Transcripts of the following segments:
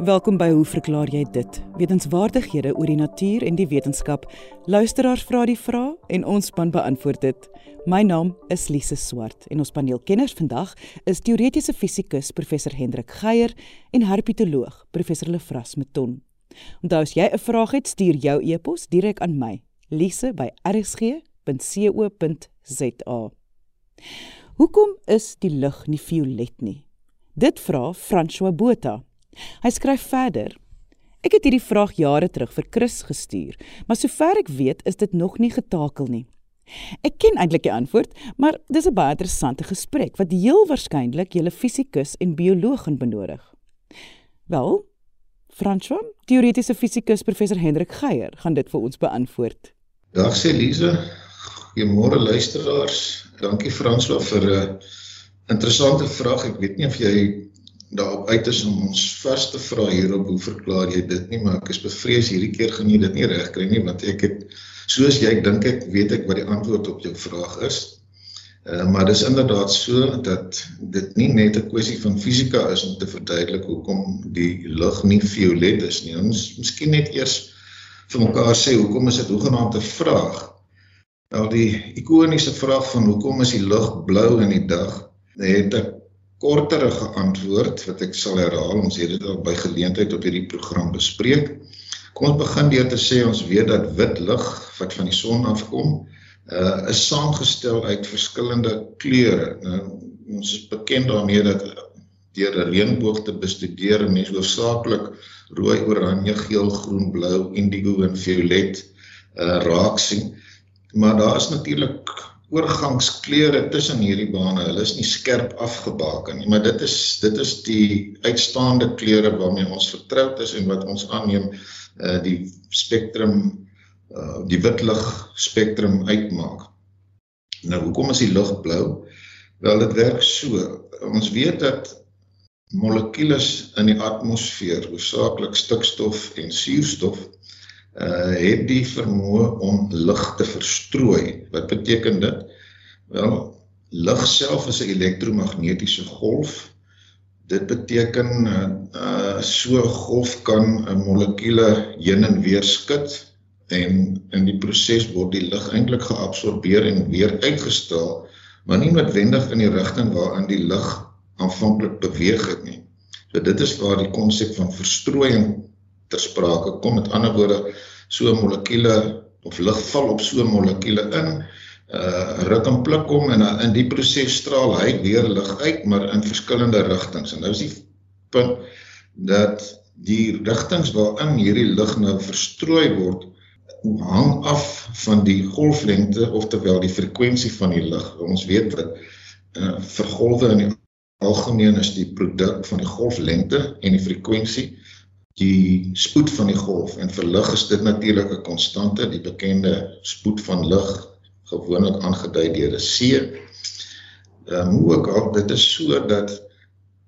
Welkom by Hoe verklaar jy dit? Wetenskapwaardighede oor die natuur en die wetenskap. Luisteraars vra die vrae en ons span beantwoord dit. My naam is Lise Swart en ons paneelkenners vandag is teoretiese fisikus professor Hendrik Geier en herpetoloog professor Lefras Meton. Onthou as jy 'n vraag het, stuur jou e-pos direk aan my, lise@rsg.co.za. Hoekom is die lug nie violet nie? Dit vra François Botha. Hy skryf verder: Ek het hierdie vraag jare terug vir Chris gestuur, maar sover ek weet, is dit nog nie getakel nie. Ek ken eintlik die antwoord, maar dis 'n baie interessante gesprek wat heel waarskynlik julle fisikus en bioloog gaan benodig. Wel, François, teoretiese fisikus professor Hendrik Geier gaan dit vir ons beantwoord. Dag sê Lize. Goeiemôre luisteraars. Dankie François vir 'n interessante vraag. Ek weet nie of jy daarop uit is om ons vas te vra hierop hoe verklaar jy dit nie maar ek is bevrees hierdie keer gaan jy dit nie reg kry nie want ek het soos jy dink ek weet ek wat die antwoord op jou vraag is. Uh, maar dis inderdaad so dat dit nie net 'n kwessie van fisika is om te verduidelik hoekom die lig nie violet is nie. Ons miskien net eers vir mekaar sê hoekom is dit hoegenaamd 'n vraag? Nou die ikoniese vraag van hoekom is die lig blou in die dag? Het ek korterige antwoord wat ek sal herhaal. Ons het dit al by geleentheid op hierdie program bespreek. Kom ons begin deur te sê ons weet dat wit lig wat van die son afkom, uh is saamgestel uit verskillende kleure. Nou ons is bekend daarmee dat deur 'n reënboog te bestudeer mense hoofsaaklik rooi, oranje, geel, groen, blou, indigo en violet uh raak sien. Maar daar is natuurlik oorgangskleure tussen hierdie bane. Hulle is nie skerp afgebaken nie, maar dit is dit is die uitstaande kleure waarmee ons vertroud is en wat ons aanneem uh die spektrum uh die witlig spektrum uitmaak. Nou hoekom is die lig blou? Wel dit werk so. Ons weet dat molekules in die atmosfeer, hoofsaaklik stikstof en suurstof, uh het die vermoë om lig te verstrooi. Wat beteken dit? Wel, lig self is 'n elektromagnetiese golf. Dit beteken uh, uh so golf kan 'n molekule heen en weer skud en in die proses word die lig eintlik geabsorbeer en weer uitgestel, maar nie noodwendig in die rigting waarin die lig aanvanklik beweeg het nie. So dit is waar die konsep van verstrooiing ter sprake kom. Met ander woorde, so 'n molekule of lig val op so 'n molekule in, uh ruk en pluk hom en in die proses straal hy weer lig uit, maar in verskillende rigtings. En nou is die punt dat die rigtings waarin hierdie lig nou verstrooi word hang af van die golflengte oftewel die frekwensie van die lig. Ons weet dat uh, vir golwe in die algemeen is die produk van die golflengte en die frekwensie die spoed van die golf en vir lig is dit natuurlik 'n konstante die bekende spoed van lig gewoonlik aangedui deur 'n c. Ehm um, ook al dit is so dat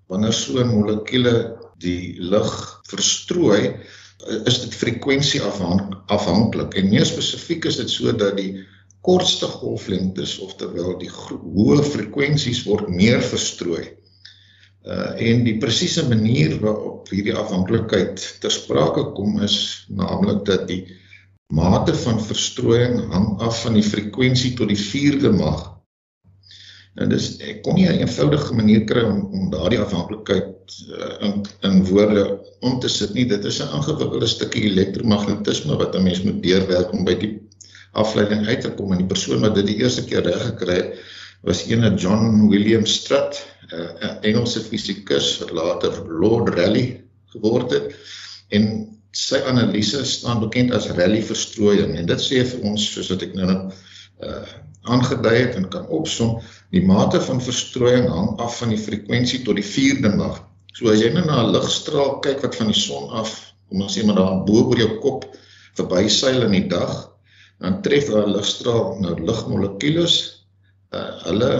wanneer so 'n molekule die lig verstrooi is dit frekwensie afhanklik en meer spesifiek is dit so dat die kortste golflengtes of terwyl die hoë frekwensies word meer verstrooi Uh en die presiese manier waarop hierdie afhanklikheid ter sprake kom is naamlik dat die mate van verstrooiing hang af van die frekwensie tot die 4de mag. Nou dis ek kon nie 'n eenvoudige manier kry om om daardie afhanklikheid uh, in in woorde om te sit nie. Dit is 'n ingewikkelde stukkie elektromagnetisme wat 'n mens moet deurwerk om by die afleiding uit te kom en die persoon wat dit die eerste keer reg gekry het was ene John William Strutt, 'n uh, Engelse fisikus wat later Lord Rayleigh geword het en sy analise staan bekend as Rayleigh verstrooiing en dit sê vir ons soos wat ek nou net uh aangedui het en kan opsom, die mate van verstrooiing hang af van die frekwensie tot die 4de mag. So as jy nou na 'n ligstraal kyk wat van die son af, kom ons sê maar daar bo oor jou kop verbyseil in die dag, dan tref daai ligstraal nou ligmolekules uh, hulle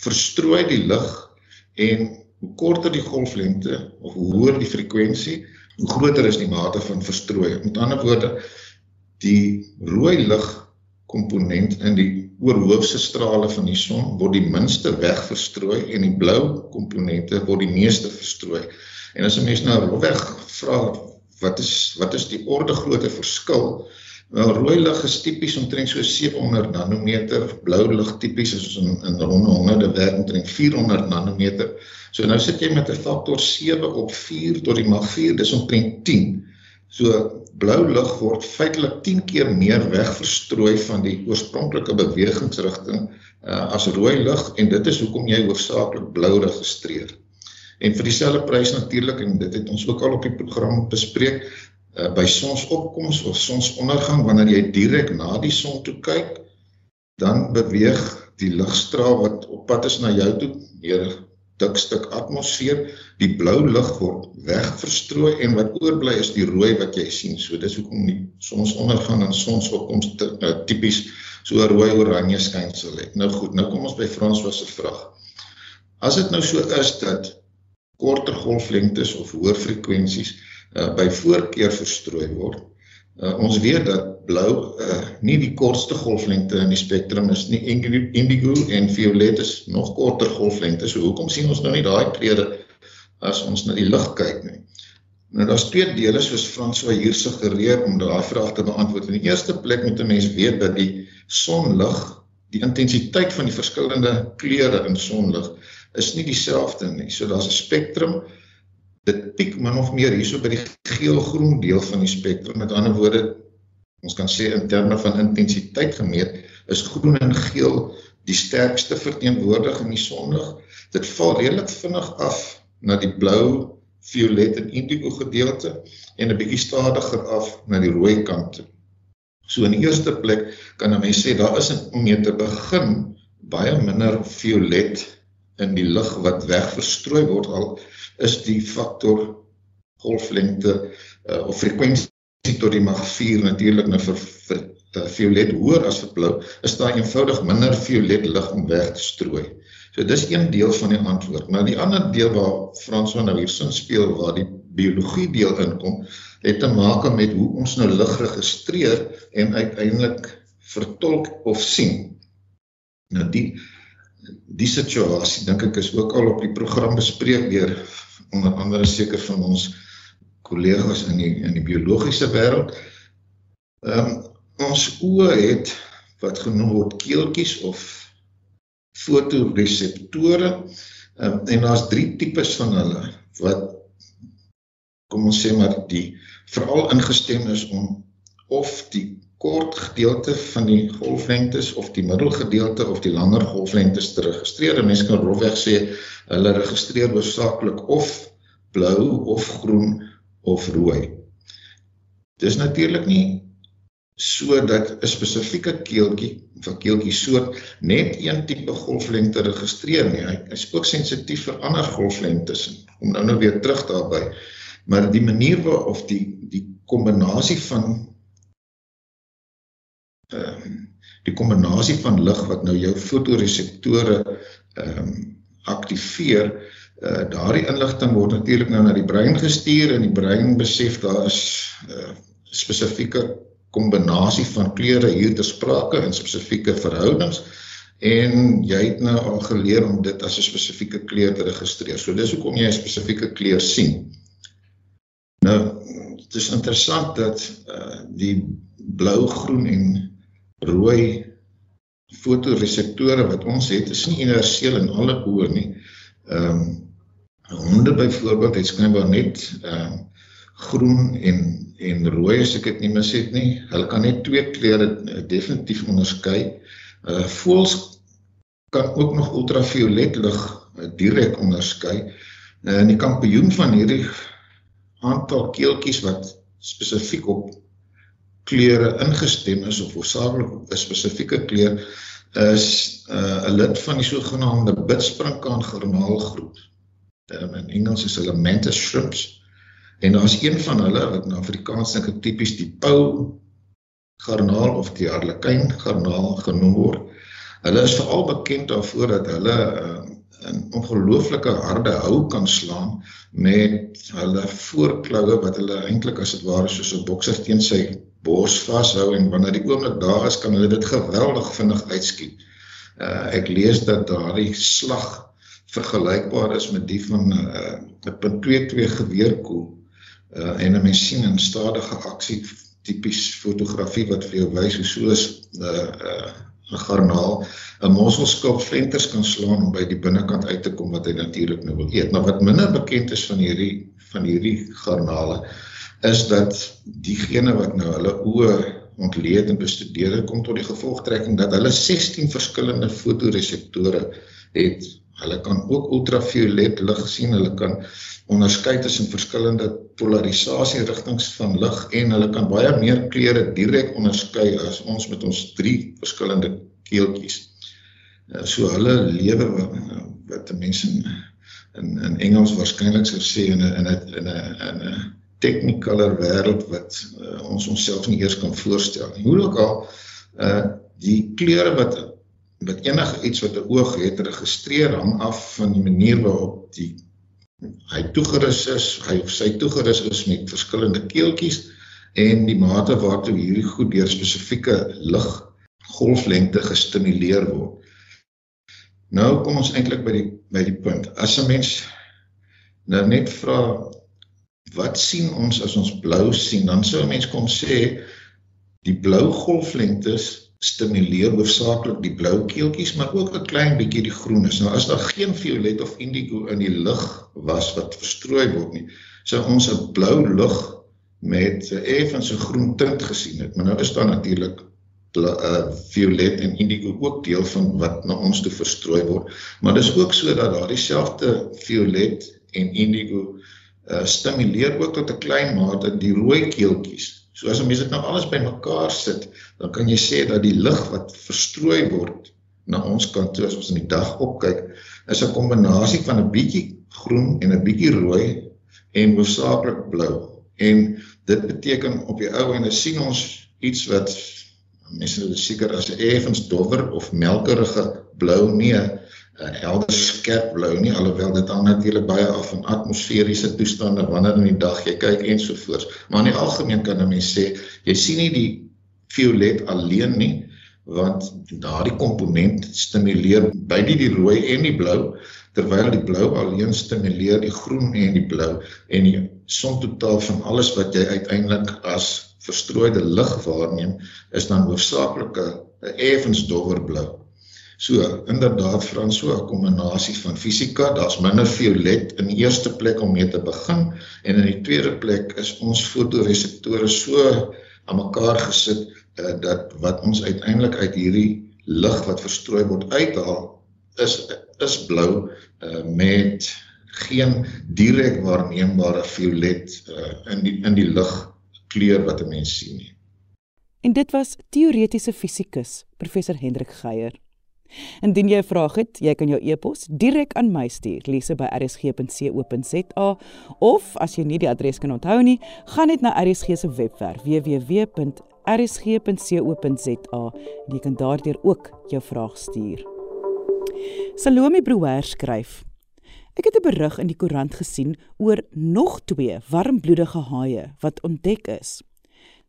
verstrooi die lig en hoe korter die golflengte of hoe hoër die frekwensie, hoe groter is die mate van verstrooiing. Met ander woorde, die rooi lig komponent in die oorhoofse strale van die son word die minste weg verstrooi en die blou komponente word die meeste verstrooi. En as 'n mens nou rofweg vra wat is wat is die orde grootte verskil? Wel rooi lig is tipies omtrent so 700 nanometer, blou lig tipies is in in ronde honderde werk omtrent 400 nanometer. So nou sit jy met 'n faktor 7 op 4 tot die mag 4, dis omtrent 10. So blou lig word feitelik 10 keer meer wegverstrooi van die oorspronklike bewegingsrigting uh, as rooi lig en dit is hoekom jy hoofsaaklik blou registreer. En vir dieselfde prys natuurlik en dit het ons ook al op die program bespreek uh, by sonsopkoms of sonsondergang wanneer jy direk na die son toe kyk dan beweeg die ligstraal wat op pad is na jou toe deur 'n dik stuk atmosfeer die blou lig word wegverstrooi en wat oorbly is die rooi wat jy sien so dis hoekom die sonsondergang en sonsopkoms uh, tipies so rooi oranje skynsel het. Nou goed, nou kom ons by François se vraag. As dit nou so is dat korter golflengtes of hoër frekwensies uh, by voorkeur verstrooi word, uh, ons weet dat blou uh, nie die kortste golflengte in die spektrum is nie. Indigo en violet is nog korter golflengtes. So hoekom sien ons nou nie daai kleure as ons na die lig kyk nie? Nou daar's twee dele soos François hier suggereer om daai vraag te beantwoord. In die eerste plek moet 'n mens weet dat die sonlig, die intensiteit van die verskillende kleure in sonlig is nie dieselfde nie. So daar's 'n spektrum. Dit piek min of meer hierso by die geel-groen deel van die spektrum. Met ander woorde, ons kan sê in terme van intensiteit gemeet, is groen en geel die sterkste verteenwoordig in die sonlig. Dit val redelik vinnig af na die blou, violet en indigo gedeelte en 'n bietjie stadiger af na die rooi kant toe. So in die eerste plek kan 'n mens sê daar is om mee te begin baie minder violet in die lig wat wegverstrooi word al is die faktor golflengte uh, of frekwensie tot die mag 4 natuurlik nou vir, vir uh, violet hoër as vir blou is daar eenvoudig minder violet lig om weg te strooi. So dis een deel van die antwoord. Maar die ander deel waar Frans van nou hiersin speel waar die biologie deel inkom, het te maak met hoe ons nou lig registreer en uiteindelik vertolk of sien. Nou die die situasie dink ek is ook al op die program bespreek deur onder andere seker van ons kollegas in die in die biologiese wêreld. Ehm um, ons oë het wat genoem word keeltjies of fotoreseptore. Um, en daar's drie tipes van hulle wat kom ons sê maar die veral ingestem is om of die kort gedeelte van die golflengtes of die middelgedeelte of die langer golflengtes te registreer. Mense kan rofweg sê hulle registreer hoofsaaklik of blou of groen of rooi. Dis natuurlik nie so dat 'n spesifieke keeltjie of 'n keeltjie soort net een tipe golflengte registreer nie. Hy is ook sensitief vir ander golflengtes. Om nou nou weer terug daarby maar die manier waar of die die kombinasie van ehm um, die kombinasie van lig wat nou jou fotoreseptore ehm um, aktiveer uh, daardie inligting word natuurlik nou na die brein gestuur en die brein besef daar is 'n uh, spesifieke kombinasie van kleure hier te sprake in spesifieke verhoudings en jy het nou al geleer om dit as 'n spesifieke kleur te registreer. So dis hoekom jy 'n spesifieke kleur sien. Nou, het is interessant dat uh, die blauw, groen en rooi fotoreseptore wat ons het, is nie inerseel in alle oor nie. Um, honde bijvoorbeeld het skynbaar net uh, groen en, en rooi as ek het nie mis het nie. Hulle kan net twee kleure uh, definitief onderskui. Uh, voels kan ook nog ultraviolet lig uh, direct onderskui. Uh, en die kampioen van hierdie aantal keeltjies wat spesifiek op kleure ingestem is of oorsakelijk op een spesifieke kleur is uh, een lid van die sogenaamde bidspringkaan garnaalgroep. Um, in Engels is hulle mantis shrimps en daar is een van hulle wat in Afrikaans denk ek typisch die pauw garnaal of die harlekijn garnaal genoem word. Hulle is vooral bekend daarvoor dat hulle uh, 'n ongelooflike harde hou kan slaan met hulle voorkloue wat hulle eintlik as dit ware soos 'n bokser teen sy bors vashou en wanneer die oomblik daar is kan hulle dit geweldig vinnig uitskiet. Uh, ek lees dat daardie slag vergelykbaar is met die van 'n uh, 'n .22 geweerkoel uh, en 'n mens sien in stadige aksie tipies fotografie wat vir jou wys hoe so 'n uh, uh, 'n garnaal 'n mosselskulp flenters kan slaan om by die binnekant uit te kom wat hy natuurlik nou wil eet. Maar wat minder bekend is van hierdie van hierdie garnale is dat diegene wat nou hulle oë ontleed en bestudeer het kom tot die gevolgtrekking dat hulle 16 verskillende fotoreseptore het. Hulle kan ook ultraviolet lig sien, hulle kan onderskei tussen verskillende polarisasie rigtings van lig en hulle kan baie meer kleure direk onderskei as ons met ons drie verskillende keeltjies. Eh, so hulle lewe wat mense in in in Engels waarskynlik sou sê in 'n in 'n in 'n in 'n technicaler wêreld wat uh, ons onsself nie eers kan voorstel nie. Hoe ook al uh die kleure wat wat enige iets wat 'n oog het registreer hang af van die manier waarop die hy toegerus is, hy sy toegerus is met verskillende keeltjies en die mate waartoe hierdie goed deur spesifieke lig golflengte gestimuleer word. Nou kom ons eintlik by die by die punt. As 'n mens nou net vra wat sien ons as ons blou sien? Dan sou 'n mens kon sê die blou golflengtes stimuleer hoofsaaklik die blou keeltjies, maar ook 'n klein bietjie die groen is. Nou as daar geen violet of indigo in die lig was wat verstrooi word nie, sou ons 'n blou lig met 'n effens 'n groen tint gesien het. Maar nou is daar natuurlik uh violet en indigo ook deel van wat na ons toe verstrooi word. Maar dis ook so dat daar dieselfde violet en indigo uh stimuleer ook tot 'n klein mate die rooi keeltjies So as 'n mens dit nou alles bymekaar sit, dan kan jy sê dat die lig wat verstrooi word na ons kant toe as ons in die dag opkyk, is 'n kombinasie van 'n bietjie groen en 'n bietjie rooi en hoofsaaklik blou. En dit beteken op die ou en as sien ons iets wat mense seker as 'n effens dowwer of melkerige blou nie 'n helder skerp blou nie alhoewel dit hang natuurlik baie af van atmosferiese toestande wanneer in die dag jy kyk ensovoorts maar in die algemeen kan 'n mens sê jy sien nie die violet alleen nie want daardie komponent stimuleer beide die rooi en die blou terwyl die blou alleen stimuleer die groen en die blou en die som totaal van alles wat jy uiteindelik as verstrooide lig waarneem is dan hoofsaaklik 'n effens dowwer blou. So inderdaad Frans so 'n kombinasie van fisika, daar's minder violet in die eerste plek om mee te begin en in die tweede plek is ons fotoreseptore so aan mekaar gesit uh, dat wat ons uiteindelik uit hierdie lig wat verstrooi word uithaal is is blou uh, met geen direk waarneembare violet uh, in die in die lig kleur wat 'n mens sien nie. En dit was teoretiese fisikus professor Hendrik Geier. Indien jy 'n vraag het, jy kan jou e-pos direk aan my stuur, lese by rsg.co.za of as jy nie die adres kan onthou nie, gaan net na RSG se webwerf www.rsg.co.za en jy kan daardeur ook jou vraag stuur. Salome Brouwer skryf: Ek het 'n berig in die koerant gesien oor nog twee warmbloedige haie wat ontdek is.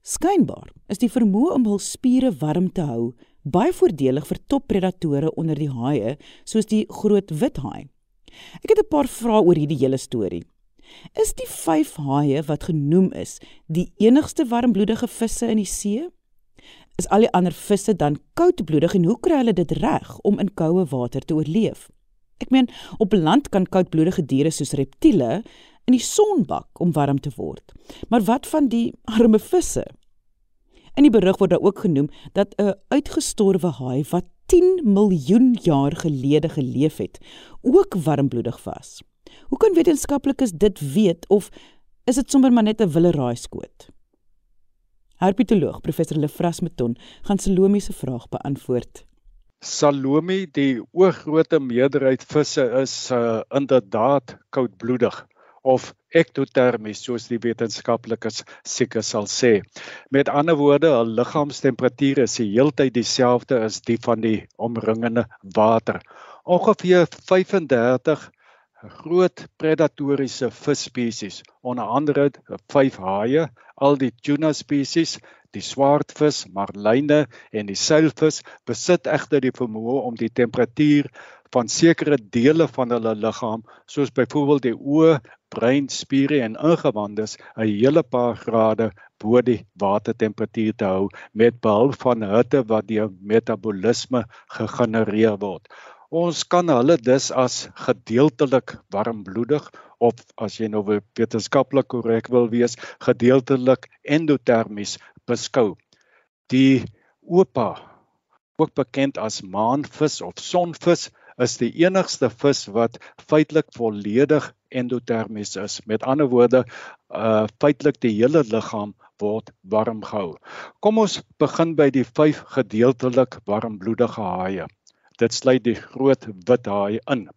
Skynbaar is die vermoë om hul spiere warm te hou baie voordelig vir toppredatore onder die haie soos die groot withaai. Ek het 'n paar vrae oor hierdie hele storie. Is die 5 haie wat genoem is die enigste warmbloedige visse in die see? Is al die ander visse dan koudbloedig en hoe kry hulle dit reg om in koue water te oorleef? Ek meen, op land kan koudbloedige diere soos reptiele in die son bak om warm te word. Maar wat van die arme visse? In die berig word daar ook genoem dat 'n uitgestorwe haai wat 10 miljoen jaar gelede geleef het, ook warmbloedig was. Hoe kan wetenskaplikes dit weet of is dit sommer maar net 'n wille raaiskoot? Herpetoloog professor Lefras Meton gaan Salome se vraag beantwoord. Salome, die oorgrootste meerderheid visse is uh, inderdaad koudbloedig of ektotermies soos die wetenskaplikes seker sal sê. Met ander woorde, hul liggaamstemperatuur is die heeltyd dieselfde as die van die omringende water. Ongeveer 35 groot predatoriese visspesies, onder andere vyf haie, al die tuna spesies, die swartvis, marline en die seilvis besit egter die vermoë om die temperatuur van sekere dele van hulle liggaam soos byvoorbeeld die oë, brein, spiere en ingewandes 'n hele paar grade bo die watertemperatuur te hou met behulp van hitte wat deur metabolisme gegenereer word. Ons kan hulle dus as gedeeltelik warmbloedig of as jy nou wetenskaplik korrek wil wees, gedeeltelik endotermies beskou. Die opa, ook bekend as maanvis of sonvis, is die enigste vis wat feitelik volledig endotermies is. Met ander woorde, uh feitelik die hele liggaam word warm gehou. Kom ons begin by die vyf gedeeltelik warmbloedige haie. Dit sluit die groot wit haai in.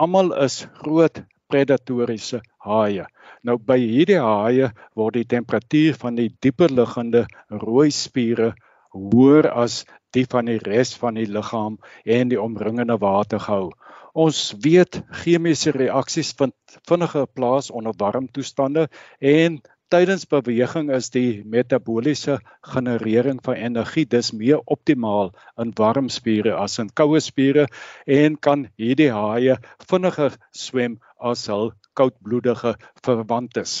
Almal is groot predatoriese haie. Nou by hierdie haie word die temperatuur van die dieper liggende rooi spiere hoër as die van die res van die liggaam en die omringende water gehou. Ons weet chemiese reaksies vind vinniger plaas onder warm toestande en tydens beweging is die metabooliese generering van energie dis meer optimaal in warm spiere as in koue spiere en kan hierdie haie vinniger swem as hul koudbloedige verwantes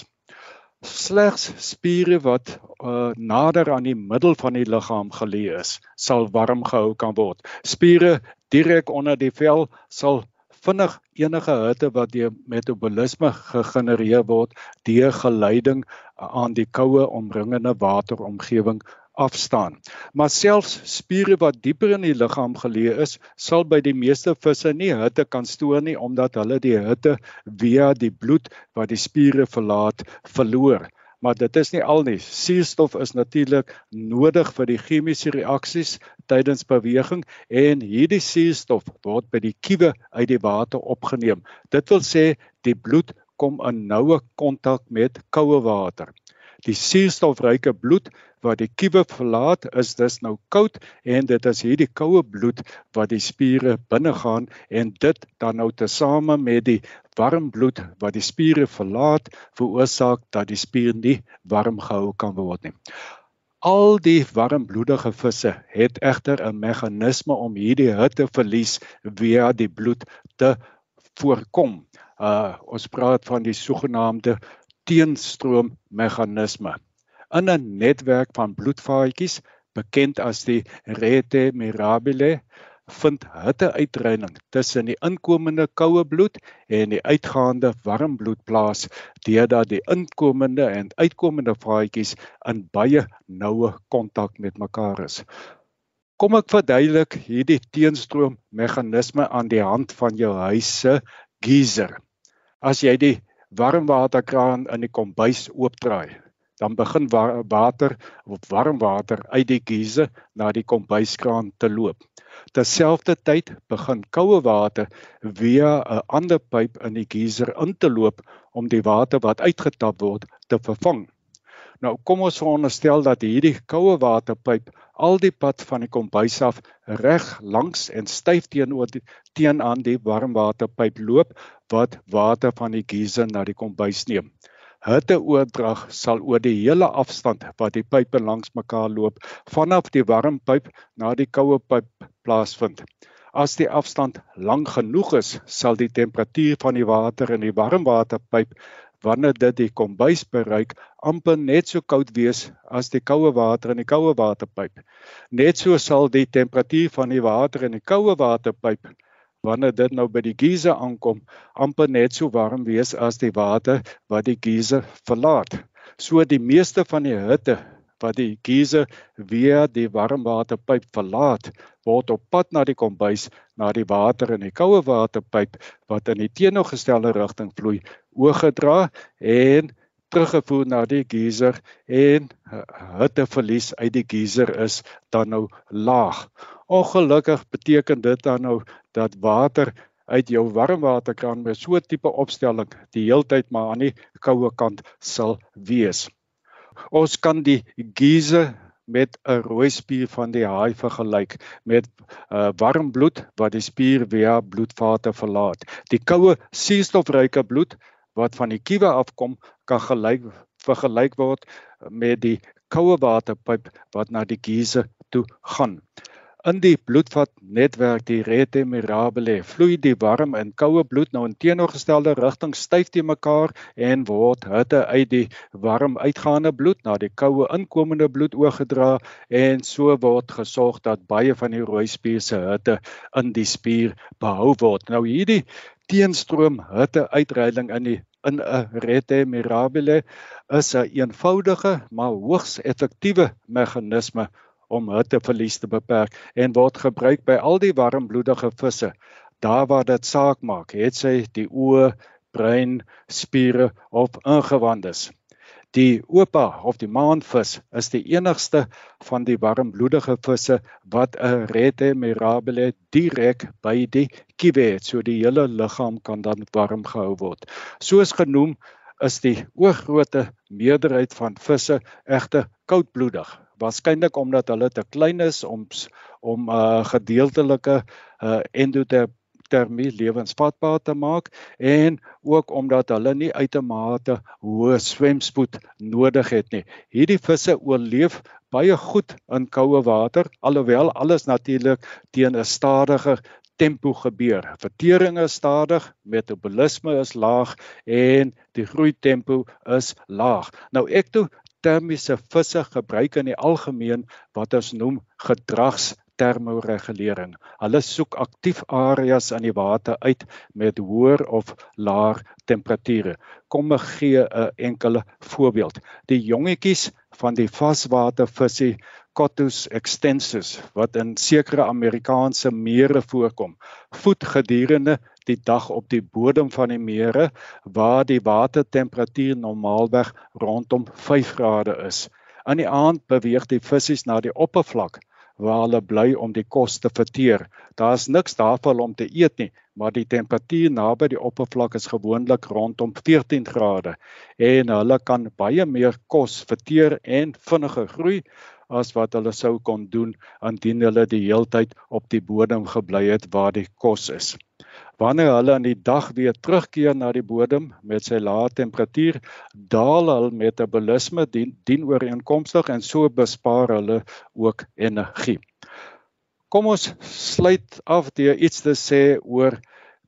slegs spiere wat uh, nader aan die middel van die liggaam geleë is, sal warm gehou kan word. Spiere direk onder die vel sal vinnig enige hitte wat deur metabolisme gegenereer word, deur geleiding aan die koue omringende wateromgewing afstaan. Maar selfs spiere wat dieper in die liggaam geleë is, sal by die meeste visse nie hitte kan stoor nie omdat hulle die hitte via die bloed wat die spiere verlaat verloor. Maar dit is nie al nie. Suurstof is natuurlik nodig vir die chemiese reaksies tydens beweging en hierdie suurstof word by die kiewe uit die water opgeneem. Dit wil sê die bloed kom in noue kontak met koue water. Die suurstofryke bloed wat die kiewe verlaat is dus nou koud en dit is hierdie koue bloed wat die spiere binne gaan en dit dan nou tesame met die warm bloed wat die spiere verlaat veroorsaak dat die spier nie warm gehou kan word nie. Al die warmbloedige visse het egter 'n meganisme om hierdie hitteverlies via die bloed te voorkom. Uh ons praat van die sogenaamde teenstroom meganisme in 'n netwerk van bloedvaatjies bekend as die rete mirabile vind hitteuitreining tussen die inkomende koue bloed en die uitgaande warm bloed plaas deurdat die inkomende en uitkomende vaatjies in baie noue kontak met mekaar is. Kom ek verduidelik hierdie teenstroom meganisme aan die hand van jou huis se geyser. As jy die warmwaterkraan in die kombuis oopdraai, dan begin water of warm water uit die giese na die kombuiskraan te loop. Terselfdertyd begin koue water via 'n ander pyp in die geyser in te loop om die water wat uitgetap word te vervang. Nou kom ons veronderstel dat hierdie koue waterpyp al die pad van die kombuis af reg langs en styf teenoor die, teenoor die warmwaterpyp loop wat water van die geyser na die kombuis neem. Hitteoordrag sal oor die hele afstand wat die pype langs mekaar loop vanaf die warm pyp na die koue pyp plaasvind. As die afstand lank genoeg is, sal die temperatuur van die water in die warmwaterpyp wanneer dit die kombuis bereik amper net so koud wees as die koue water in die koue waterpyp. Net so sal die temperatuur van die water in die koue waterpyp wanneer dit nou by die giese aankom amper net so warm wees as die water wat die giese verlaat. So die meeste van die hitte wat die giese via die warmwaterpyp verlaat, word op pad na die kombuis na die water in die koue waterpyp wat in die teenoorgestelde rigting vloei, oorgedra en teruggevoer na die geyser en hitteverlies uit die geyser is dan nou laag. Ongelukkig beteken dit dan nou dat water uit jou warmwaterkraan met so 'n tipe opstelling die heeltyd maar aan die koue kant sal wees. Ons kan die geyser met 'n rooi spier van die haai vergelyk met uh, warm bloed wat die spier via bloedvate verlaat. Die koue suurstofryke bloed wat van die kiewe afkom kan gelyk vergelyk word met die koue waterpyp wat na die giese toe gaan. In die bloedvatnetwerk die rete mirabile vloei die warm en koue bloed nou in teenoorgestelde rigting styf te mekaar en word hitte uit die warm uitgaande bloed na die koue inkomende bloed oorgedra en so word gesorg dat baie van die rooi spier se hitte in die spier behou word. Nou hierdie teenstroom hitte uitreiling in die in 'n rete mirabile is 'n eenvoudige maar hoogs effektiewe meganisme om hitteverlies te beperk en word gebruik by al die warmbloedige visse. Daar waar dit saak maak het sy die oë brein spiere of ingewandes. Die opa of die maanvis is die enigste van die warmbloedige visse wat 'n rete mirabile direk by die kiewe het so die hele liggaam kan dan warm gehou word. Soos genoem is die oorgrootste meerderheid van visse egte koudbloedig waarskynlik omdat hulle te klein is om om 'n uh, gedeeltelike uh, endotermie lewensvatbaar te maak en ook omdat hulle nie uitermate hoë swemspoed nodig het nie. Hierdie visse oorleef baie goed in koue water alhoewel alles natuurlik teen 'n stadiger tempo gebeur. Vertering is stadig, metabolisme is laag en die groei tempo is laag. Nou ek toe termiese visse gebruik in die algemeen wat ons noem gedragstermoregulering. Hulle soek aktief areas in die water uit met hoër of laer temperature. Kom ek gee 'n enkele voorbeeld. Die jongetjies van die vaswatervisie Cottus extensus wat in sekere Amerikaanse mere voorkom, voed gedurende die dag op die bodem van die mere waar die watertemperatuur normaalweg rondom 5 grade is. In die aand beweeg die visse na die oppervlak waar hulle bly om die kos te verteer. Daar's niks daarvoor om te eet nie, maar die temperatuur naby die oppervlak is gewoonlik rondom 14 grade en hulle kan baie meer kos verteer en vinniger groei as wat hulle sou kon doen indien hulle die heeltyd op die bodem gebly het waar die kos is. Wanneer hulle in die dag weer terugkeer na die bodem met sy lae temperatuur, daal hul metabolisme dien, dien ooreenkomstig en so bespaar hulle ook energie. Kom ons sluit af deur iets te sê oor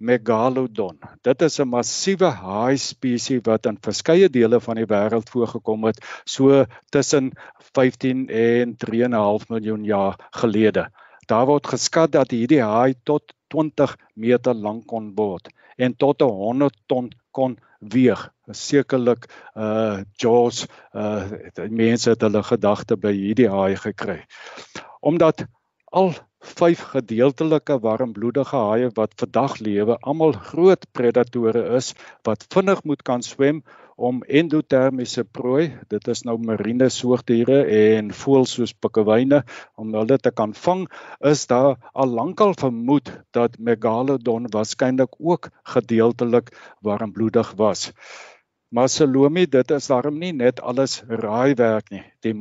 Megalodon. Dit is 'n massiewe haai spesies wat in verskeie dele van die wêreld voorgekom het, so tussen 15 en 3.5 miljoen jaar gelede. Daar word geskat dat hierdie haai tot 20 meter lank kon word en tot 100 ton kon weeg. Sekerlik uh Jaws uh mense het hulle gedagte by hierdie haai gekry. Omdat al vyf gedeeltelike warmbloedige haie wat vandag lewe, almal groot predatore is wat vinnig moet kan swem om endotermiese prooi, dit is nou marine soogdiere en voëls soos pikkewyne om hulle te kan vang, is daar al lankal vermoed dat megalodon waarskynlik ook gedeeltelik warmbloedig was. Maar Salome, dit is daarom nie net alles raaiwerk nie. Die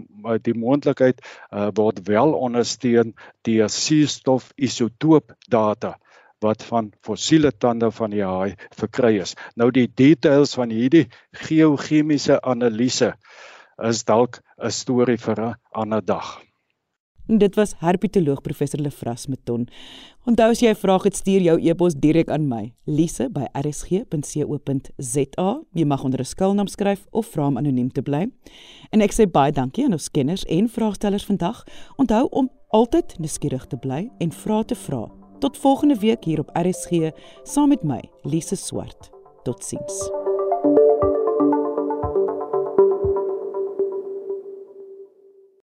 die moontlikheid uh, word wel ondersteun deur suurstof isotoop data wat van fossiele tande van die haai verkry is. Nou die details van hierdie geochemiese analise is dalk 'n storie vir 'n ander dag. En dit was herpetoloog professor Lefras Meton. Onthou as jy 'n vraag het, stuur jou e-pos direk aan my, lise@rsg.co.za. Jy mag onder 'n skuilnaam skryf of vra om anoniem te bly. En ek sê baie dankie aan ons kenners en vraagstellers vandag. Onthou om altyd nuuskierig te bly en vra te vra. Tot volgende week hier op RSG saam met my, Lise Swart. Totsiens.